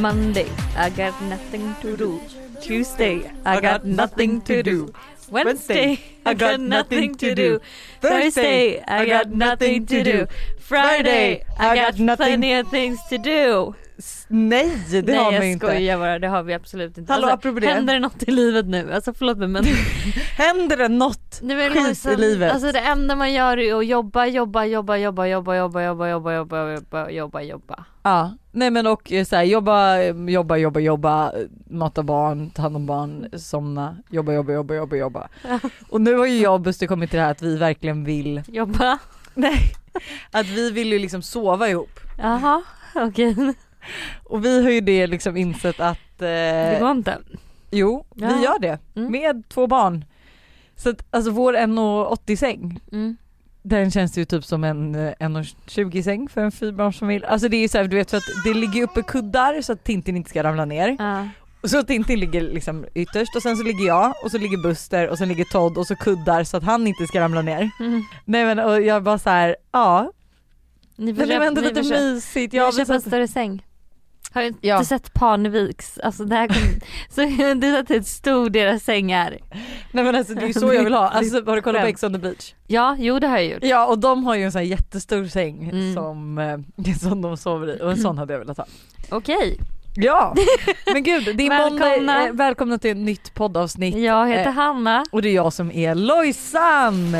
Monday, I got nothing to do. Tuesday, I got nothing to do. Wednesday, I got nothing to do. Thursday, I got nothing to do. Friday, I got plenty of things to do. S- Nej det Nej har jag inte. skojar bara, det har vi absolut inte. Hallå, Alltså, det. händer det något i livet nu? Alltså förlåt mig men Händer det något det är skit liksom, i livet? Alltså det enda man gör är att jobba, jobba, jobba, jobba, jobba, jobba, jobba, jobba, jobba, jobba, jobba, jobba. Ja, nej men och eh, så här, jobba, jobba, jobba, jobba, mata barn, ta hand om barn, somna, jobba, jobba, jobba, jobba, jobba. Och nu har ju jag och Buster kommit till det här att vi verkligen vill, Jobba. nej, att vi vill ju liksom sova ihop. Jaha, okej. Och vi har ju det liksom insett att, Det eh, går inte. jo, Ja. vi gör det Mm. med två barn. Så att alltså vår 1,80 säng, Mm. Den känns ju typ som en eh, 1,20 säng för en fyrbarnsfamilj. Alltså det är ju så här, du vet för att det ligger uppe kuddar så att Tintin inte ska ramla ner. Och så Tintin ligger liksom ytterst och sen så ligger jag och så ligger Buster och sen ligger Todd och så kuddar så att han inte ska ramla ner. Mm. Nej men och jag bara så här, ja. Ni får Men det var ändå ni lite köpa, mysigt. ni Jag får har köpa en större säng. Har du inte Ja. sett Parneviks? Alltså det här kom, så det är hur stor deras säng är. nej men alltså det är ju så jag vill ha. Alltså har du kollat på. Ex on the beach? Ja, jo det har jag gjort. Ja och de har ju en sån här jättestor säng Mm. som, eh, som de sover i och en sån hade jag velat ha. Okej, Ja men gud det är Välkomna. måndag, eh, välkomna till ett nytt poddavsnitt. jag heter Eh, Hanna. Och det är jag som är Lojsan!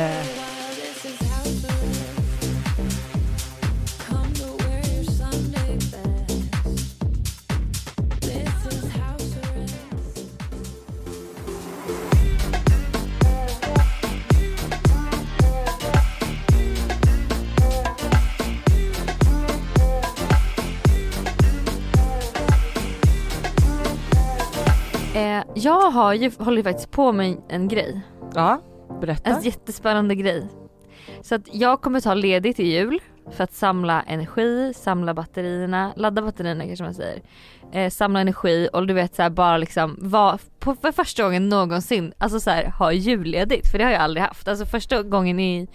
Jag har ju, håller ju faktiskt på med en grej. Ja, berätta. En jättespännande grej. Så att jag kommer ta ledigt i jul för att samla energi, samla batterierna, ladda batterierna kanske man säger. Eh, samla energi och du vet så här, bara liksom vara på för första gången någonsin, alltså så här, ha julledigt för det har jag aldrig haft. Alltså första gången i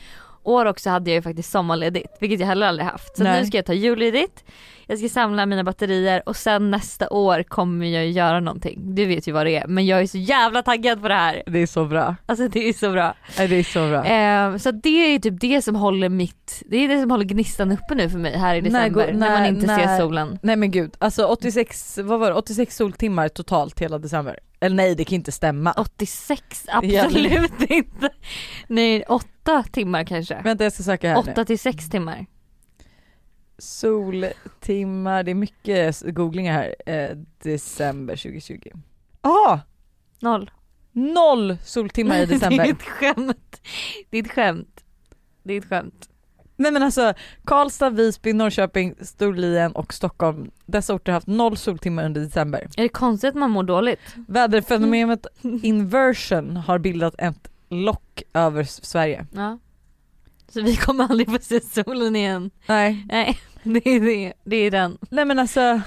år också hade jag ju faktiskt sommarledigt vilket jag heller aldrig haft. Så Nej. nu ska jag ta julledigt, jag ska samla mina batterier och sen nästa år kommer jag göra någonting. Du vet ju vad det är men jag är så jävla taggad på det här. Det är så bra. Alltså det är så bra. Nej, det är så bra. Eh, så det är typ det som håller mitt, det är det som håller gnistan uppe nu för mig här i december går- när, man när- inte när- ser solen. Nej men gud, alltså 86, vad var det, 86 soltimmar totalt hela december. Eller nej det kan inte stämma. 86, absolut inte. Nej, åtta timmar kanske. Vänta jag ska söka här nu. Åtta till sex timmar. Soltimmar, det är mycket googlingar här. Eh, december 2020. Ah! Noll. Noll soltimmar i det är december. ett skämt. Det är ett skämt. Det är ett skämt. Nej men alltså Karlstad, Visby, Norrköping, Storlien och Stockholm. Dessa orter har haft noll soltimmar under december. Är det konstigt att man mår dåligt? Väderfenomenet inversion har bildat ett lock över Sverige. Ja. Så vi kommer aldrig få se solen igen. Nej. Nej, det är det. Det är den. Nej men alltså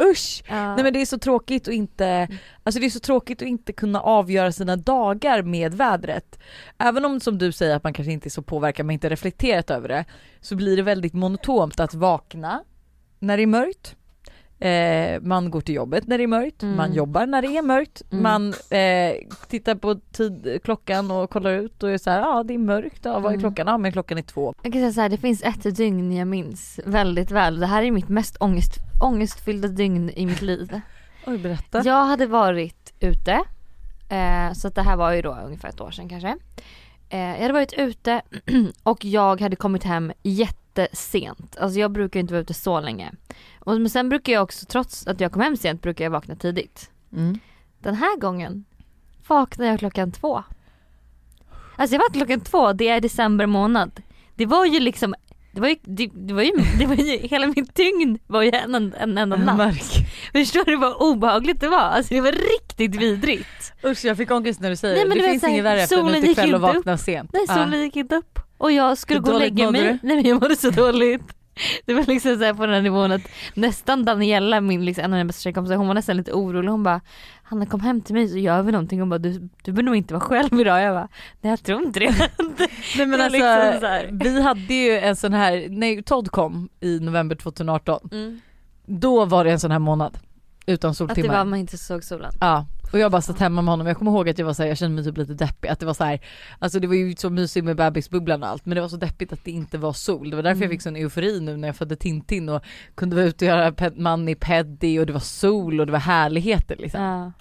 usch! Ja. Nej men det är så tråkigt att inte, alltså det är så tråkigt att inte kunna avgöra sina dagar med vädret. Även om som du säger att man kanske inte är så påverkad, man inte reflekterat över det, så blir det väldigt monotont att vakna när det är mörkt. Eh, man går till jobbet när det är mörkt, Mm. man jobbar när det är mörkt, Mm. man eh, tittar på tid, klockan och kollar ut och är så här, ja det är mörkt, ja, vad är Mm. klockan? Ja men klockan är två. Jag kan säga så här, det finns ett dygn jag minns väldigt väl. Det här är mitt mest ångest, ångestfyllda dygn i mitt liv. Oj berätta. Jag hade varit ute, eh, så att det här var ju då ungefär ett år sedan kanske. Eh, jag hade varit ute och jag hade kommit hem jättesent. Alltså jag brukar inte vara ute så länge. Och, men sen brukar jag också, trots att jag kom hem sent, brukar jag vakna tidigt. Mm. Den här gången vaknade jag klockan två. Alltså jag vaknade klockan två, det är december månad. Det var ju liksom, det var ju, det, det var ju, det var ju hela mitt dygn var ju en, en, en enda natt. märker. Förstår du vad obehagligt det var? Alltså det var riktigt vidrigt. Usch jag fick ångest när du säger Nej, det. men Det du vet finns inget värre efter en utekväll och vakna sent. Nej Ja. solen gick inte upp. Och jag skulle gå och lägga mig. du? Nej men jag mådde så dåligt. Det var liksom så på den här nivån att nästan Daniela, min, liksom, en av mina bästa tjejkompisar, hon var nästan lite orolig. Hon bara Hanna kom hem till mig så gör vi någonting. Hon bara du, du bör nog inte vara själv idag. Jag bara nej jag tror inte det. Nej men alltså, liksom vi hade ju en sån här, när Todd kom i november 2018, Mm. då var det en sån här månad. Utan Att det soltimmar. var man inte såg solen. Ja, och jag bara satt hemma med honom. Jag kommer ihåg att jag var så här, jag kände mig typ lite deppig. Att det var så här, alltså det var ju så mysigt med bebisbubblan och allt men det var så deppigt att det inte var sol. Det var därför jag Mm. fick sån eufori nu när jag födde Tintin och kunde vara ute och göra ped- mani peddi och det var sol och det var härligheter liksom. Ja.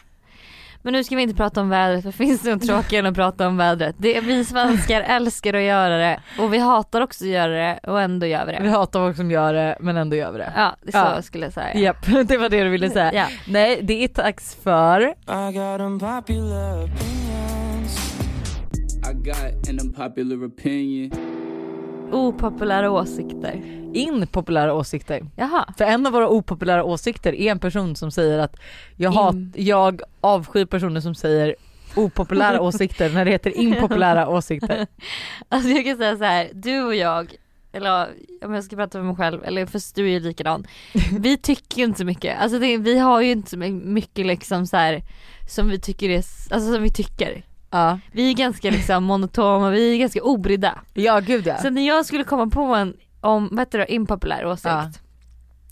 Men nu ska vi inte prata om vädret för finns det något tråkigare än att prata om vädret? Det, vi svenskar älskar att göra det och vi hatar också att göra det och ändå gör vi Vi det. hatar folk som gör det men ändå gör vi det. Ja, så Ja. skulle jag säga. Japp, det var det du ville säga. Ja. Nej det är dags för I got unpopular opinions. I got an unpopular opinion. Opopulära åsikter. impopulära åsikter. Jaha. För en av våra opopulära åsikter är en person som säger att jag, hat, jag avskyr personer som säger opopulära åsikter när det heter impopulära åsikter. Alltså jag kan säga så här, du och jag, eller om jag ska prata för mig själv, eller för du är ju likadan. Vi tycker ju inte så mycket, alltså det, vi har ju inte så mycket liksom så här som vi tycker är, alltså som vi tycker. Ja, Vi är ganska liksom monotona, vi är ganska obrydda. ja gud ja. Så när jag skulle komma på en, om, vad heter det, impopulär åsikt, Ja.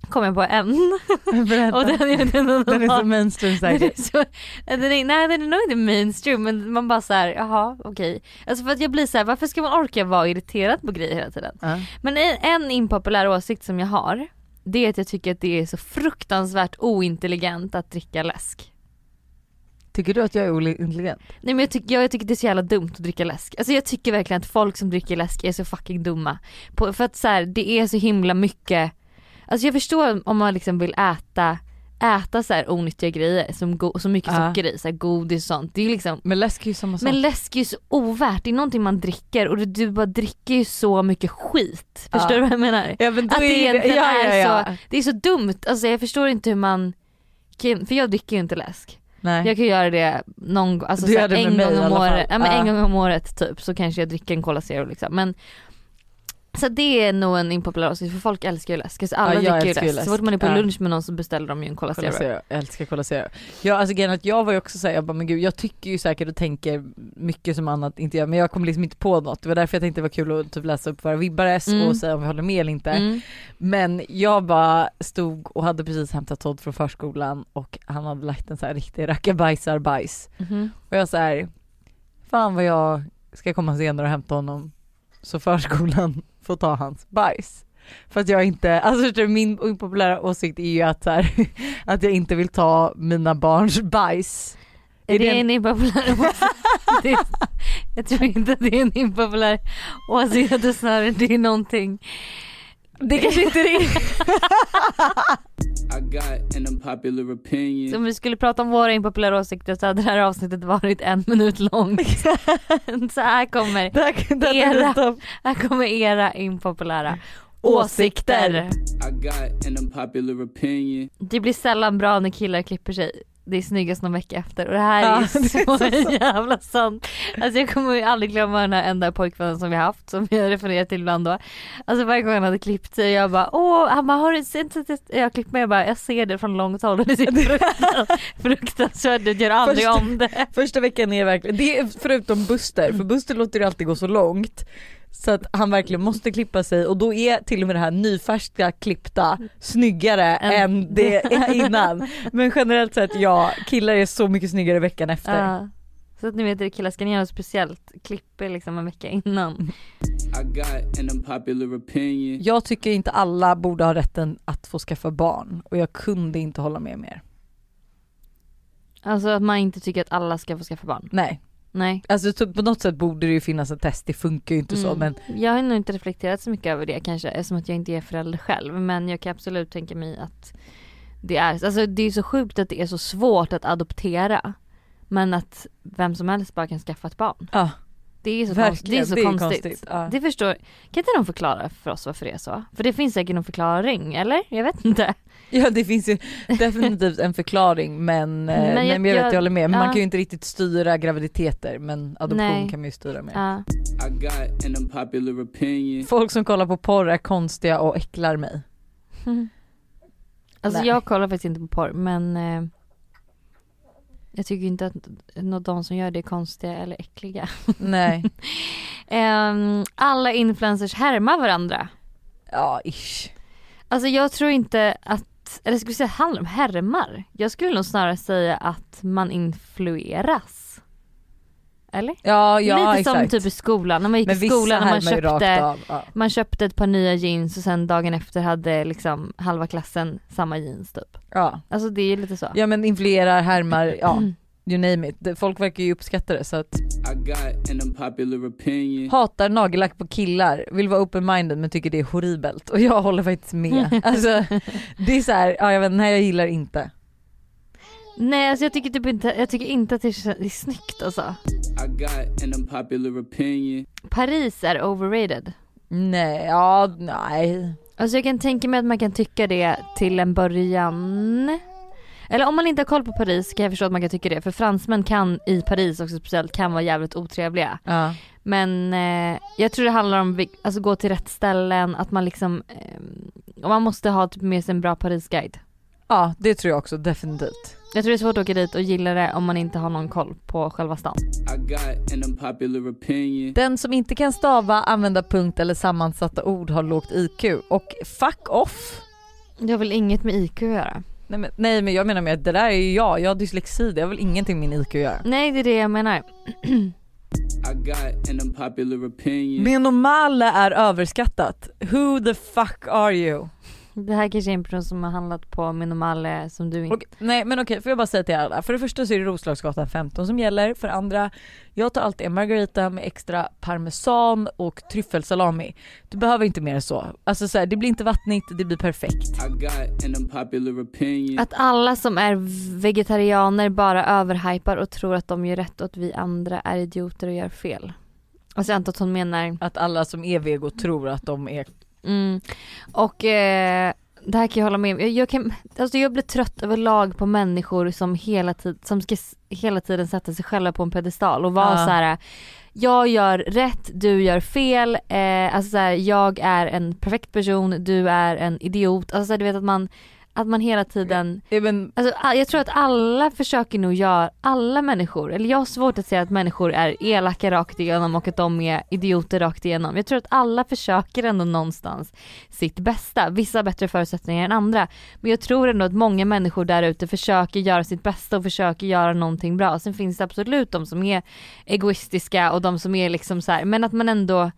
kom jag på en. Berätta. Och den är, den, den, Den är så mainstream den säkert. så, den är, nej den är nog inte mainstream men man bara såhär, jaha okej. Alltså för att jag blir så här, varför ska man orka vara irriterad på grejer hela tiden? Ja. Men en, en impopulär åsikt som jag har, det är att jag tycker att det är så fruktansvärt ointelligent att dricka läsk. Tycker du att jag är ointelligent? Nej men jag, tycker jag tycker det är så jävla dumt att dricka läsk. Alltså jag tycker verkligen att folk som dricker läsk är så fucking dumma. På, för att så här, det är så himla mycket, alltså jag förstår om man liksom vill äta äta så här onyttiga grejer som go- så mycket Ja. socker i, så här godis och sånt. Det är liksom Men läsk är ju samma sak. Men läsk är ju så ovärt, det är någonting man dricker och du bara dricker ju så mycket skit. Förstår Ja. du vad jag menar? ja, men Att det är egentligen ja, ja, är så, det är så dumt, alltså jag förstår inte hur man för jag dricker ju inte läsk. Nej. Jag kan göra det någon alltså Du så gör här, det med en gång om året, ja, men en gång om året typ så kanske jag dricker en Cola Zero liksom. Men så det är nog en impopulär åsikt för folk älskar ju läsk. Alltså alla Ja, jag dricker ju läsk. läsk. Så fort man är på Ja. lunch med någon så beställer de ju en Cola Cola Zero. Jag älskar Cola Zero. Ja alltså grejen att jag var ju också såhär, jag bara men gud jag tycker ju säkert och tänker mycket som annat inte gör men jag kommer liksom inte på något. Det var därför jag tänkte det var kul att typ läsa upp våra vibbares Mm. och säga om vi håller med eller inte. Mm. Men jag bara stod och hade precis hämtat Todd från förskolan och han hade lagt en så här riktig rackabajsarbajs. Mhm. Och jag såhär, fan vad jag ska komma senare och hämta honom så förskolan får ta hans bajs. För att jag inte, alltså du, min populära åsikt är ju att, så här, att jag inte vill ta mina barns bajs. Är det det en impopulär åsikt? Jag tror inte att det är en impopulär åsikt, snarare det är någonting. Det kanske inte är det. I got an unpopular opinion. Så om vi skulle prata om våra impopulära åsikter så hade det här avsnittet varit en minut långt. så här kommer, Era. är här kommer era impopulära Åsikter. åsikter. I got an unpopular opinion. Det blir sällan bra när killar klipper sig. Det är snyggast någon vecka efter och det här Ja, är det är så, så jävla sant. Alltså jag kommer ju aldrig glömma den här enda pojkvännen som vi haft som jag refererar till ibland då. Alltså varje gång han hade klippt sig jag bara åh, han bara har du sett att jag klippt mig? Jag bara jag ser det från långt håll och det ser fruktansvärt, fruktansvärt ut, gör aldrig Första- om det. Första veckan är verkligen, det är förutom Buster, för Buster låter det alltid gå så långt så att han verkligen måste klippa sig och då är till och med det här nyfärska klippta snyggare Än- än det innan. Men generellt sett ja, killar är så mycket snyggare veckan efter. Ja. Så att ni vet det killar ska ni göra speciellt, klipper liksom en vecka innan. I got an unpopular opinion. Jag tycker inte alla borde ha rätten att få skaffa barn och jag kunde inte hålla med mer. Alltså att man inte tycker att alla ska få skaffa barn. Nej, Nej. alltså typ på något sätt borde det ju finnas ett test, det funkar ju inte så Mm. men Jag har nog inte reflekterat så mycket över det kanske eftersom att jag inte är förälder själv men jag kan absolut tänka mig att det är, alltså det är så sjukt att det är så svårt att adoptera men att vem som helst bara kan skaffa ett barn. ja, Det är så, konst, det är så konstigt. Ja. Det förstår, kan inte någon förklara för oss varför det är så? För det finns säkert någon förklaring, eller? Jag vet inte. Ja det finns ju definitivt en förklaring men, eh, Men nej, jag- men jag, vet jag- jag håller med. Men man ja. kan ju inte riktigt styra graviditeter men adoption Nej. kan man ju styra med. Ja. I got an unpopular opinion. Folk som kollar på porr är konstiga och äcklar mig. Alltså Nej. jag kollar faktiskt inte på porr men eh, jag tycker inte att de som gör det är konstiga eller äckliga. Nej. Ehm, alla influencers härmar varandra. Ja ish. Alltså jag tror inte att att, eller vi säga handlar om härmar? Jag skulle nog snarare säga att man influeras. Eller? Ja ja Lite exakt. som typ i skolan, när man gick Men i skolan och man köpte, av. Ja. man köpte ett par nya jeans och sen dagen efter hade liksom halva klassen samma jeans typ. Ja. Alltså det är lite så. ja men influerar, härmar, ja you name it. Det- Folk verkar ju uppskatta det så att I got an unpopular opinion. hatar nagellack på killar, vill vara open-minded men tycker det är horribelt och jag håller faktiskt med. Alltså det är så här, ja jag vet nej jag gillar inte. Nej alltså jag tycker typ inte, jag tycker inte att det är, det är snyggt alltså. I got an unpopular opinion. Paris är overrated. Nej, ja nej. Alltså jag kan tänka mig att man kan tycka det till en början. Eller om man inte har koll på Paris kan jag förstå att man kan tycka det för fransmän kan i Paris också speciellt kan vara jävligt otrevliga. Ja. Men eh, jag tror det handlar om vi- alltså gå till rätt ställen, att man liksom, eh, och man måste ha typ med sig en bra Parisguide. ja det tror jag också definitivt. Jag tror det är svårt att åka dit och gilla det om man inte har någon koll på själva stan. Den som inte kan stava, använda punkt eller sammansatta ord har lågt IQ och fuck off. Det har väl inget med IQ att göra? Nej men, nej men jag menar med att det där är ju jag, jag har dyslexi, det har väl ingenting med min IQ att göra. Nej det är det jag menar. I got an unpopular opinion. Menomale är överskattat. Who the fuck are you? Det här kanske är en person som har handlat på Minomale som du inte... Och, nej men okej, får jag bara säga till alla. För det första så är det Roslagsgatan 15 som gäller. För det andra, jag tar alltid en margarita med extra parmesan och tryffelsalami. Du behöver inte mer än så. Alltså så här, det blir inte vattnigt, det blir perfekt. Att alla som är vegetarianer bara överhypar och tror att de gör rätt och att vi andra är idioter och gör fel. Alltså jag antar att hon menar, Att alla som är vego tror att de är... mm. och eh, det här kan jag hålla med om. Jag, jag, kan, alltså jag blir trött överlag på människor som hela, tid, som ska hela tiden sätta sig själva på en pedestal och vara Ja. så här. jag gör rätt, du gör fel, eh, alltså så här, jag är en perfekt person, du är en idiot. Alltså så här, du vet att man, att man hela tiden Även, Alltså, jag tror att alla försöker nog göra, alla människor, eller jag har svårt att säga att människor är elaka rakt igenom och att de är idioter rakt igenom. Jag tror att alla försöker ändå någonstans sitt bästa. Vissa har bättre förutsättningar än andra. Men jag tror ändå att många människor där ute försöker göra sitt bästa och försöker göra någonting bra. Sen finns det absolut de som är egoistiska och de som är liksom så här, men att man ändå,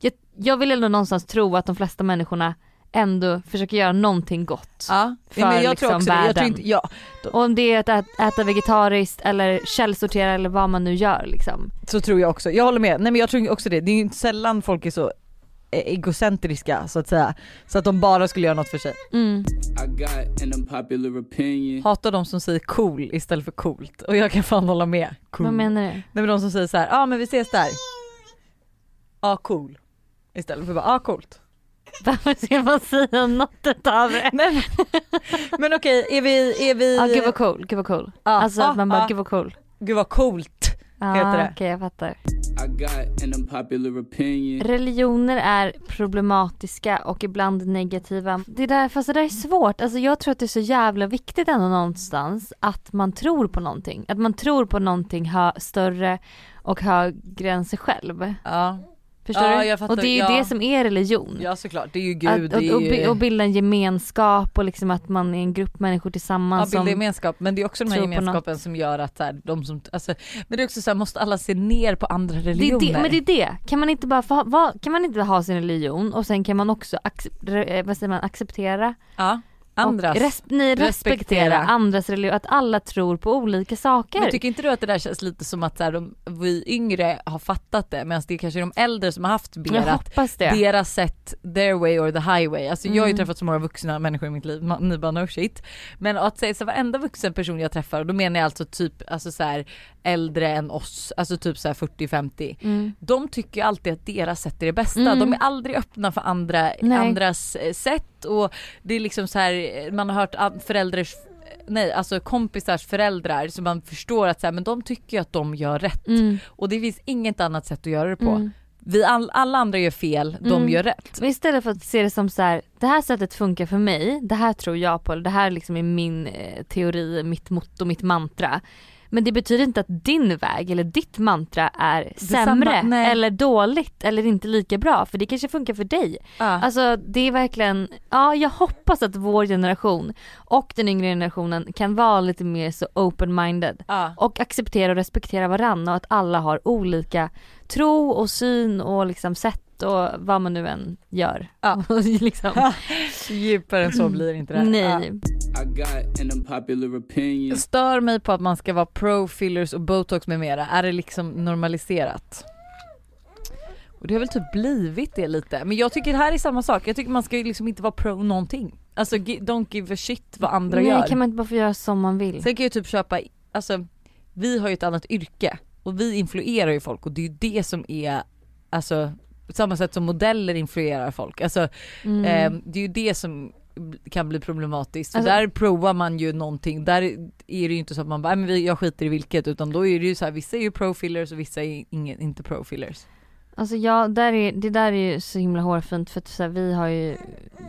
jag, jag vill ändå någonstans tro att de flesta människorna ändå försöker göra någonting gott. ja, För men jag liksom tror också det. Jag tror världen. inte, ja, Och om det är att ät- äta vegetariskt eller källsortera eller vad man nu gör liksom. så tror jag också. Jag håller med. Nej men jag tror också det. Det är ju inte sällan folk är så eh, egocentriska så att säga. Så att de bara skulle göra något för sig. Mm. Hatar de som säger cool istället för coolt. Och jag kan fan hålla med. Cool. Vad menar du? Nej men de som säger så här, ja ah, men vi ses där. Ja ah, cool. Istället för bara, ja ah, coolt. Varför ska man säga något utav det? Men, men okej, är vi, är vi... Ja gud vad cool, gud vad cool. Ja, Alltså att man bara ja. gud vad cool. Gud vad coolt. Ja Heter det. okej jag fattar. I got an unpopular opinion. Religioner är problematiska och ibland negativa. Det där, fast det där är svårt. Alltså jag tror att det är så jävla viktigt ändå någonstans att man tror på någonting. Att man tror på någonting hö- större och högre än sig själv. Ja, Förstår Ja, du? fattar, och det är ju ja. det som är religion. ja såklart. Det är ju gud, att, det och, och, ju... och bilda en gemenskap och liksom att man är en grupp människor Ja, tillsammans bilda som gemenskap, men det är också den här gemenskapen som gör att så här, de som, alltså, men det är också så här, måste alla se ner på andra det religioner? det, men det är det, kan man inte bara ha- kan man inte ha sin religion och sen kan man också re- eh, vad säger man, acceptera ja, andras. res, nej, respektera. Respektera. andras religion, att alla tror på olika saker. Men tycker inte du att det där känns lite som att så här, de, vi yngre har fattat det medan det är kanske de äldre som har haft mer det. deras sätt, their way or the highway. Alltså jag har ju Mm. träffat så många vuxna människor i mitt liv, man- ni bara no shit. Men att säga så varenda vuxen person jag träffar, och då menar jag alltså typ alltså så här, äldre än oss, alltså typ så här 40-50. Mm. De tycker alltid att deras sätt är det bästa. Mm. De är aldrig öppna för andra, Nej. andras eh, och det är liksom så här, man har hört föräldrars Nej alltså kompisars föräldrar så man förstår att så här, men de tycker ju att de gör rätt Mm. och det finns inget annat sätt att göra det på. Mm. Vi all, alla andra gör fel, de Mm. gör rätt. Men istället för att se det som så här, det här sättet funkar för mig, det här tror jag på, det här liksom är min eh, teori, mitt motto, mitt mantra. Men det betyder inte att din väg eller ditt mantra är sämre nej. eller dåligt eller inte lika bra för det kanske funkar för dig. Ja. Alltså det är verkligen, ja jag hoppas att vår generation och den yngre generationen kan vara lite mer så open-minded ja. och acceptera och respektera varandra och att alla har olika tro och syn och liksom sätt och vad man nu än gör. Ja. liksom. Djupare än så blir inte det. Ja. Nej. I stör mig på att man ska vara pro fillers och botox med mera. Är det liksom normaliserat? Och det har väl typ blivit det lite. Men jag tycker det här är samma sak. Jag tycker man ska ju liksom inte vara pro någonting. Alltså don't give a shit vad andra Nej gör. kan man inte bara få göra som man vill? Sen kan jag typ köpa, alltså vi har ju ett annat yrke och vi influerar ju folk och det är ju det som är, alltså på samma sätt som modeller influerar folk. Alltså Mm. eh, det är ju det som kan bli problematiskt. För Alltså- där provar man ju någonting, där är det ju inte så att man bara, "Nej, men jag skiter i vilket utan då är det ju så här, vissa är ju pro-fillers och vissa är ingen, inte pro-fillers. Alltså ja, där är, det där är ju så himla hårfint för att så här, vi har ju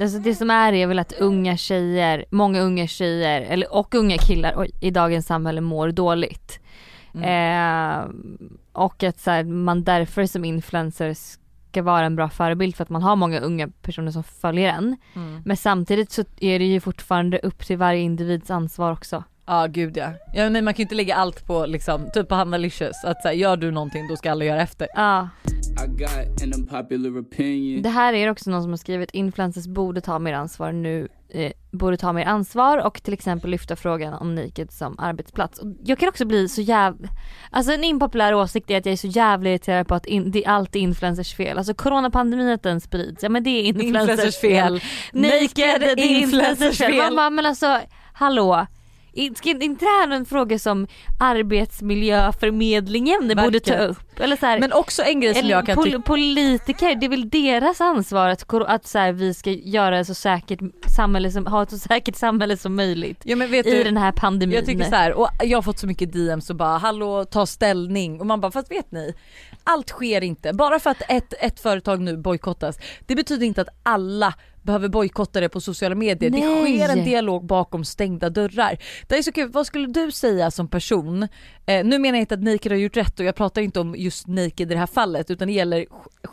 alltså det som är är väl att unga tjejer, många unga tjejer eller, och unga killar oj, i dagens samhälle mår dåligt. Mm. Eh, och att så här, man därför som influencer ska vara en bra förebild för att man har många unga personer som följer en. Mm. Men samtidigt så är det ju fortfarande upp till varje individs ansvar också. Ja gud ja. ja nej, man kan ju inte lägga allt på liksom, typ på Hanna Licious, att så här, gör du någonting då ska alla göra efter. Ja, I det här är också någon som har skrivit influencers borde ta mer ansvar nu, eh, borde ta mer ansvar och till exempel lyfta frågan om naked som arbetsplats. Och jag kan också bli så jävla, alltså en impopulär åsikt är att jag är så jävla irriterad på att in, det är alltid influencers fel. Alltså coronapandemin att den sprids, ja men det är influencers, fel. Naked, det är influencers fel. Man bara, men alltså hallå. Ska inte det här en fråga som arbetsmiljöförmedlingen borde ta upp? Eller så här, Men också en grej som jag kan pol- politiker, det är väl deras ansvar att, att så här, vi ska göra så säkert samhälle som, ha ett så säkert samhälle som möjligt Ja men vet i du, den här pandemin. jag tycker så här, och jag har fått så mycket DMs och bara hallå ta ställning och man bara fast vet ni, allt sker inte. Bara för att ett, ett företag nu bojkottas, det betyder inte att alla behöver bojkotta det på sociala medier. Det Nej. sker en dialog bakom stängda dörrar. Det är så kul, vad skulle du säga som person? Eh, nu menar jag inte att Naked har gjort rätt och jag pratar inte om just Naked i det här fallet utan det gäller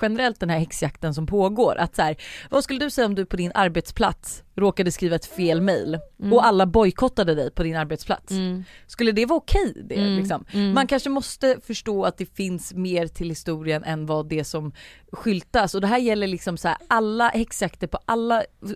generellt den här häxjakten som pågår. Att så här, vad skulle du säga om du på din arbetsplats råkade skriva ett fel mail och alla bojkottade dig på din arbetsplats? Mm. Skulle det vara okej det Mm, liksom? mm. Man kanske måste förstå att det finns mer till historien än vad det som skyltas och det här gäller liksom så här alla häxjakter på alla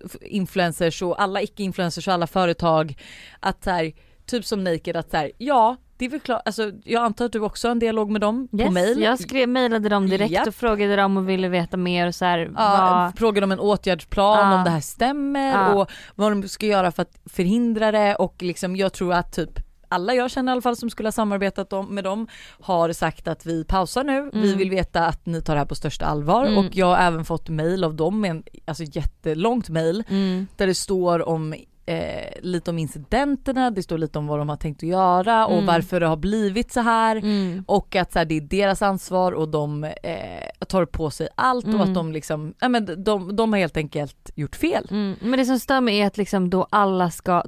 f- influencers och alla icke-influencers och alla företag att så här, typ som Naked att så här, ja det är väl klart, alltså jag antar att du också har en dialog med dem på Yes, mail? Jag skrev, mejlade dem direkt Japp. och frågade dem och ville veta mer och så här, Ja, vad, frågar om en åtgärdsplan Ja. om det här stämmer Ja. och vad de ska göra för att förhindra det och liksom jag tror att typ alla jag känner i alla fall som skulle ha samarbetat med dem har sagt att vi pausar nu, vi Mm. vill veta att ni tar det här på största allvar Mm. och jag har även fått mail av dem med en alltså jättelångt mail mm, där det står om eh, lite om incidenterna, det står lite om vad de har tänkt att göra och Mm. varför det har blivit så här mm, och att så här, det är deras ansvar och de eh, tar på sig allt och Mm. att de liksom, ja men de, de har helt enkelt gjort fel. mm. Men det som stör mig är att liksom då alla ska,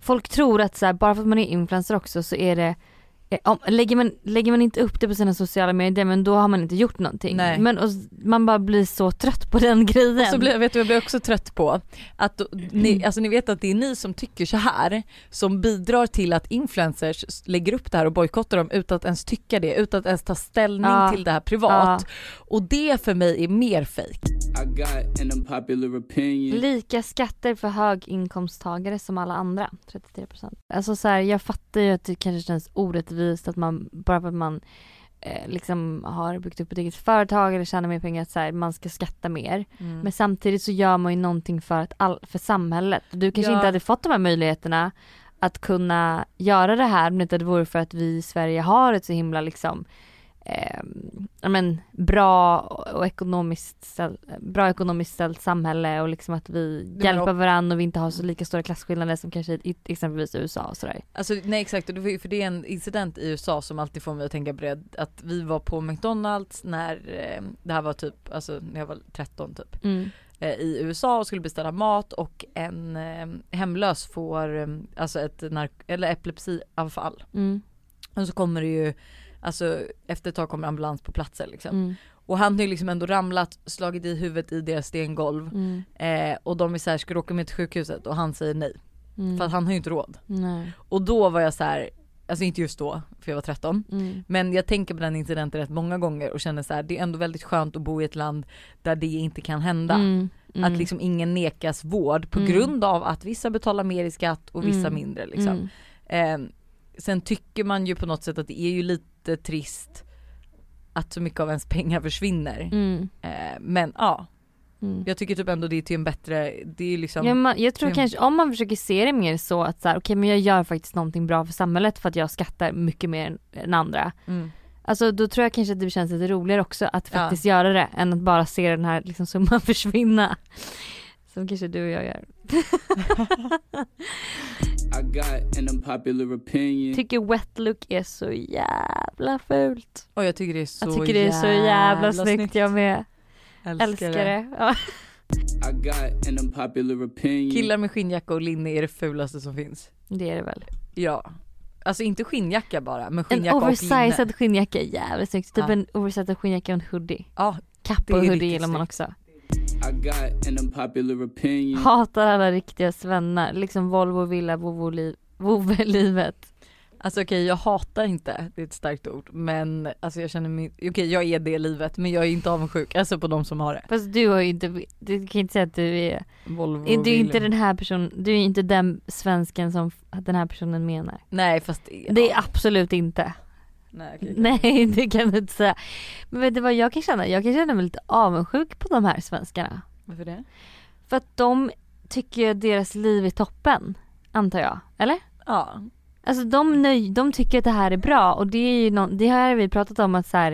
folk tror att så här, bara för att man är influencer också så är det om, lägger, man, lägger man inte upp det på sina sociala medier men då har man inte gjort någonting. Nej. Men och, man bara blir så trött på den grejen. Och så blir, vet du, jag blir också trött på att ni, alltså ni vet att det är ni som tycker så här som bidrar till att influencers lägger upp det här och bojkottar dem utan att ens tycka det, utan att ens ta ställning Ja. till det här privat. Och det för mig är mer fejk. Lika skatter för höginkomsttagare som alla andra, 33%. Alltså så här, jag fattar ju att det kanske känns orättvist att man, bara för att man eh, liksom har byggt upp ett eget företag eller tjänar mer pengar, att så här, man ska skatta mer. Mm. Men samtidigt så gör man ju någonting för, att all, för samhället. Du kanske Ja. inte hade fått de här möjligheterna att kunna göra det här om det inte vore för att vi i Sverige har ett så himla liksom eh, men, bra och ekonomiskt bra ekonomiskt ställt samhälle och liksom att vi hjälper varandra och vi inte har så lika stora klasskillnader som kanske i exempelvis USA och sådär. Alltså nej exakt, för det är en incident i USA som alltid får mig att tänka på det, att vi var på McDonalds när eh, det här var typ, alltså när jag var 13 typ. Mm. eh, i USA och skulle beställa mat och en eh, hemlös får alltså ett nark- eller epilepsiavfall. Mm. Och så kommer det ju, alltså efter ett tag kommer ambulans på platsen liksom. Mm. Och han har ju liksom ändå ramlat, slagit i huvudet i deras stengolv. Mm. Eh, och de är såhär, ska du åka med till sjukhuset? Och han säger nej. Mm. För att han har ju inte råd. Nej. Och då var jag så här, alltså inte just då, för jag var 13. Mm. Men jag tänker på den incidenten rätt många gånger och känner så här, det är ändå väldigt skönt att bo i ett land där det inte kan hända. Mm. Mm. Att liksom ingen nekas vård på Mm. grund av att vissa betalar mer i skatt och vissa Mm. mindre liksom. Eh, sen tycker man ju på något sätt att det är ju lite trist att så mycket av ens pengar försvinner. Mm. Eh, men ja, Mm. jag tycker typ ändå det är till en bättre, det är liksom Ja, man, jag tror Extremt. kanske om man försöker se det mer så att så här, okej men jag gör faktiskt någonting bra för samhället för att jag skattar mycket mer än, andra. mm. Alltså då tror jag kanske att det känns lite roligare också att Ja. faktiskt göra det än att bara se den här liksom summan försvinna. Som kanske du och jag gör. I got an unpopular opinion. Tycker wet look är så jävla fult. Och jag tycker det är så Jag tycker det är så jävla snyggt jag med. Älskar, Älskar det. det. Ja. I got an unpopular opinion. Killar med skinnjacka och linne är det fulaste som finns. Det är det väl. Ja. Alltså inte skinnjacka bara, men En skinnjacka och linne. oversized skinnjacka är jävligt snyggt. Typ Ja. en oversized skinnjacka och en hoodie. Ja, Kappa och hoodie gillar man snyggt. också. Hatar alla riktiga svennar. Liksom Volvo, villa, vovve-liv- vovve-livet. alltså okej jag hatar inte, det är ett starkt ord, men alltså jag känner mig, okej jag är det livet men jag är inte avundsjuk, alltså på de som har det. Fast du har ju inte, du kan inte säga att du är, Volvo du är inte den här personen, du är inte den svensken som den här personen menar. Nej fast Det är absolut inte. Nej. Nej det kan du inte säga. Men vet du vad jag kan känna? Jag kan känna mig lite avundsjuk på de här svenskarna. Varför det? För att de tycker deras liv är toppen. Antar jag. Eller? Ja. Alltså de, nöj, de tycker att det här är bra och det är ju nå- det här har vi pratat om att så här,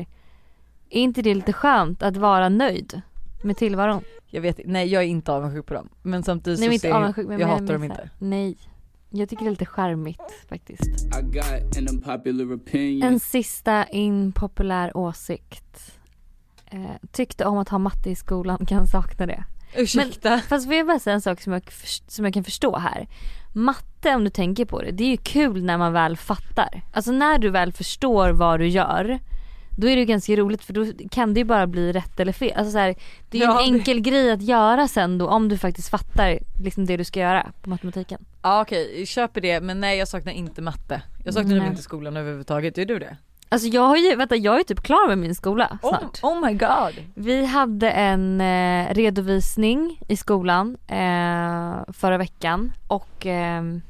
är inte det lite skönt att vara nöjd med tillvaron? Jag vet nej jag är inte avundsjuk på dem. Men samtidigt Nej så ser jag, jag hatar dem inte. Nej. Jag tycker det är lite charmigt faktiskt. I got an unpopular opinion. En sista impopulär åsikt. Eh, tyckte om att ha matte i skolan, kan sakna det. Ursäkta? Fast får jag bara säga en sak som jag, som jag kan förstå här. Matte om du tänker på det, det är ju kul när man väl fattar. Alltså när du väl förstår vad du gör, då är det ju ganska roligt för då kan det ju bara bli rätt eller fel. Alltså så här, det är ju Ja, en det- enkel grej att göra sen då om du faktiskt fattar liksom det du ska göra på matematiken. Ja okej, jag köper det men nej jag saknar inte matte. Jag saknar Nej. inte skolan överhuvudtaget, gör du det? Alltså jag har ju, vänta jag är typ klar med min skola snart. Oh, oh my god! Vi hade en eh, redovisning i skolan eh, förra veckan och ehm,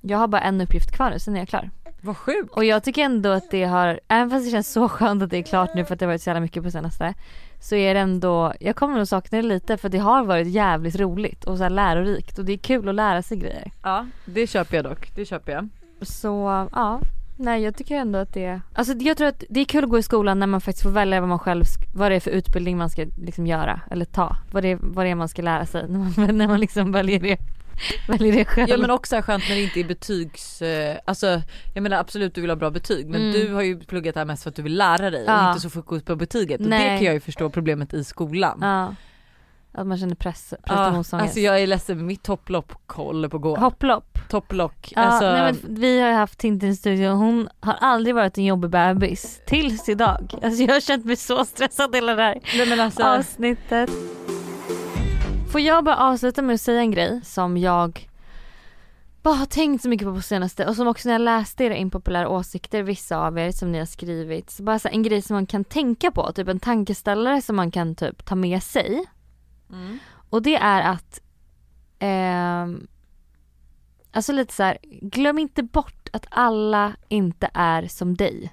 jag har bara en uppgift kvar nu, sen är jag klar. Vad sjukt! Och jag tycker ändå att det har, även fast det känns så skönt att det är klart nu för att det har varit så jävla mycket på senaste Så är det ändå, jag kommer nog sakna det lite för det har varit jävligt roligt och så här lärorikt och det är kul att lära sig grejer. Ja det köper jag dock, det köper jag. Så ja, nej jag tycker ändå att det Alltså jag tror att det är kul att gå i skolan när man faktiskt får välja vad man själv, vad det är för utbildning man ska liksom göra eller ta. Vad det är, vad det är man ska lära sig när man, när man liksom väljer det, väljer det själv. Ja men också skönt när det inte är betygs, eh, alltså jag menar absolut du vill ha bra betyg men Mm. du har ju pluggat det här mest för att du vill lära dig och Ja. inte så fokus på betyget och Nej. det kan jag ju förstå problemet i skolan. Ja. Att man känner press, Ja, prestationsångest. alltså jag är ledsen mitt topplopp håller på att gå. Hopplopp. Topplock. Ja, alltså, nej, men vi har ju haft Tintin i studion och hon har aldrig varit en jobbig bebis tills idag. Alltså jag har känt mig så stressad hela det här nej, men alltså, avsnittet. Får jag bara avsluta med att säga en grej som jag bara har tänkt så mycket på på senaste och som också när jag läste era impopulära åsikter, vissa av er som ni har skrivit, så bara så en grej som man kan tänka på, typ en tankeställare som man kan typ ta med sig. mm. Och det är att ehm, Alltså lite så här, glöm inte bort att alla inte är som dig.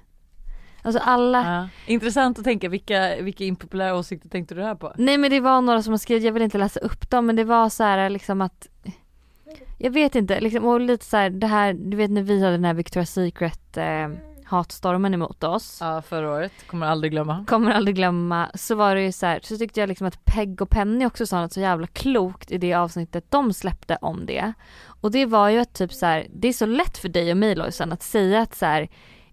Alltså alla ja. Intressant att tänka vilka, vilka impopulära åsikter tänkte du här på? Nej men det var några som har skrivit, jag vill inte läsa upp dem men det var så här liksom att Jag vet inte, liksom, och lite så här, det här, du vet när vi hade den här Victoria's Secret eh, hatstormen emot oss. Ja förra året, kommer aldrig glömma. Kommer aldrig glömma, så var det ju så här, så tyckte jag liksom att Peg och Penny också sa något så jävla klokt i det avsnittet de släppte om det. Och det var ju att typ så här, det är så lätt för dig och mig Lojsan att säga att så här,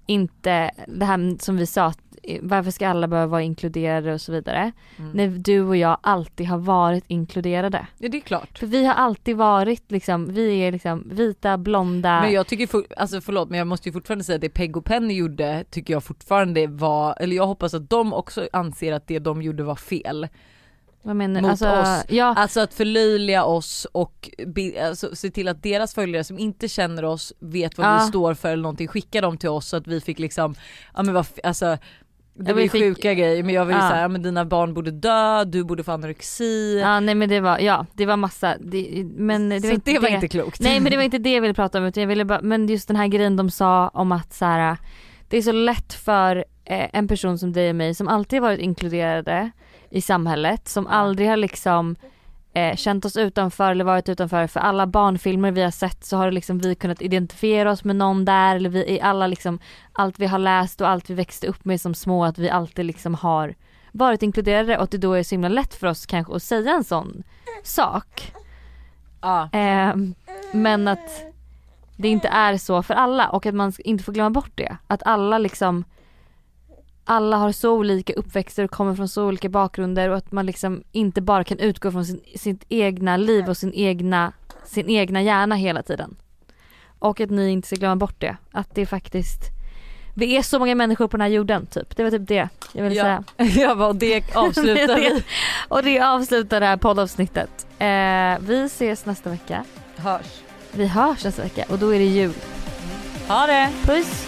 inte det här som vi sa, att eh, varför ska alla behöva vara inkluderade och så vidare. Mm. När du och jag alltid har varit inkluderade. Ja det är klart. För vi har alltid varit liksom, vi är liksom vita, blonda. Men jag tycker, for, alltså förlåt men jag måste ju fortfarande säga att det Peg och Penny gjorde tycker jag fortfarande var, eller jag hoppas att de också anser att det de gjorde var fel. Vad menar mot alltså, oss. Ja, Alltså att förlöjliga oss och be, alltså, se till att deras följare som inte känner oss vet vad Ja. vi står för eller någonting, skicka dem till oss så att vi fick liksom, ja men vad, alltså det var ju fick- sjuka grejer men jag var ju Ja. såhär, men dina barn borde dö, du borde få anorexi. ja nej men det var, ja det var massa, det, men det så var inte det var inte klokt. Nej men det var inte det jag ville prata om utan jag ville bara, men just den här grejen de sa om att så här, det är så lätt för eh, en person som dig och mig som alltid har varit inkluderade i samhället, som aldrig har liksom eh, känt oss utanför eller varit utanför. För alla barnfilmer vi har sett så har liksom vi kunnat identifiera oss med någon där eller vi i alla liksom allt vi har läst och allt vi växte upp med som små att vi alltid liksom har varit inkluderade och att det då är så himla lätt för oss kanske att säga en sån sak. Ja. Eh, men att det inte är så för alla och att man inte får glömma bort det. Att alla liksom alla har så olika uppväxter och kommer från så olika bakgrunder och att man liksom inte bara kan utgå från sin, sitt egna liv och sin egna, sin egna hjärna hela tiden. Och att ni inte ska glömma bort det. Att det faktiskt, vi är så många människor på den här jorden typ. Det var typ det jag ville säga. Ja, jag bara, och det avslutar vi. Och det avslutar det här poddavsnittet. Eh, vi ses nästa vecka. Hörs. Vi hörs nästa vecka och då är det jul. Ha det! Puss!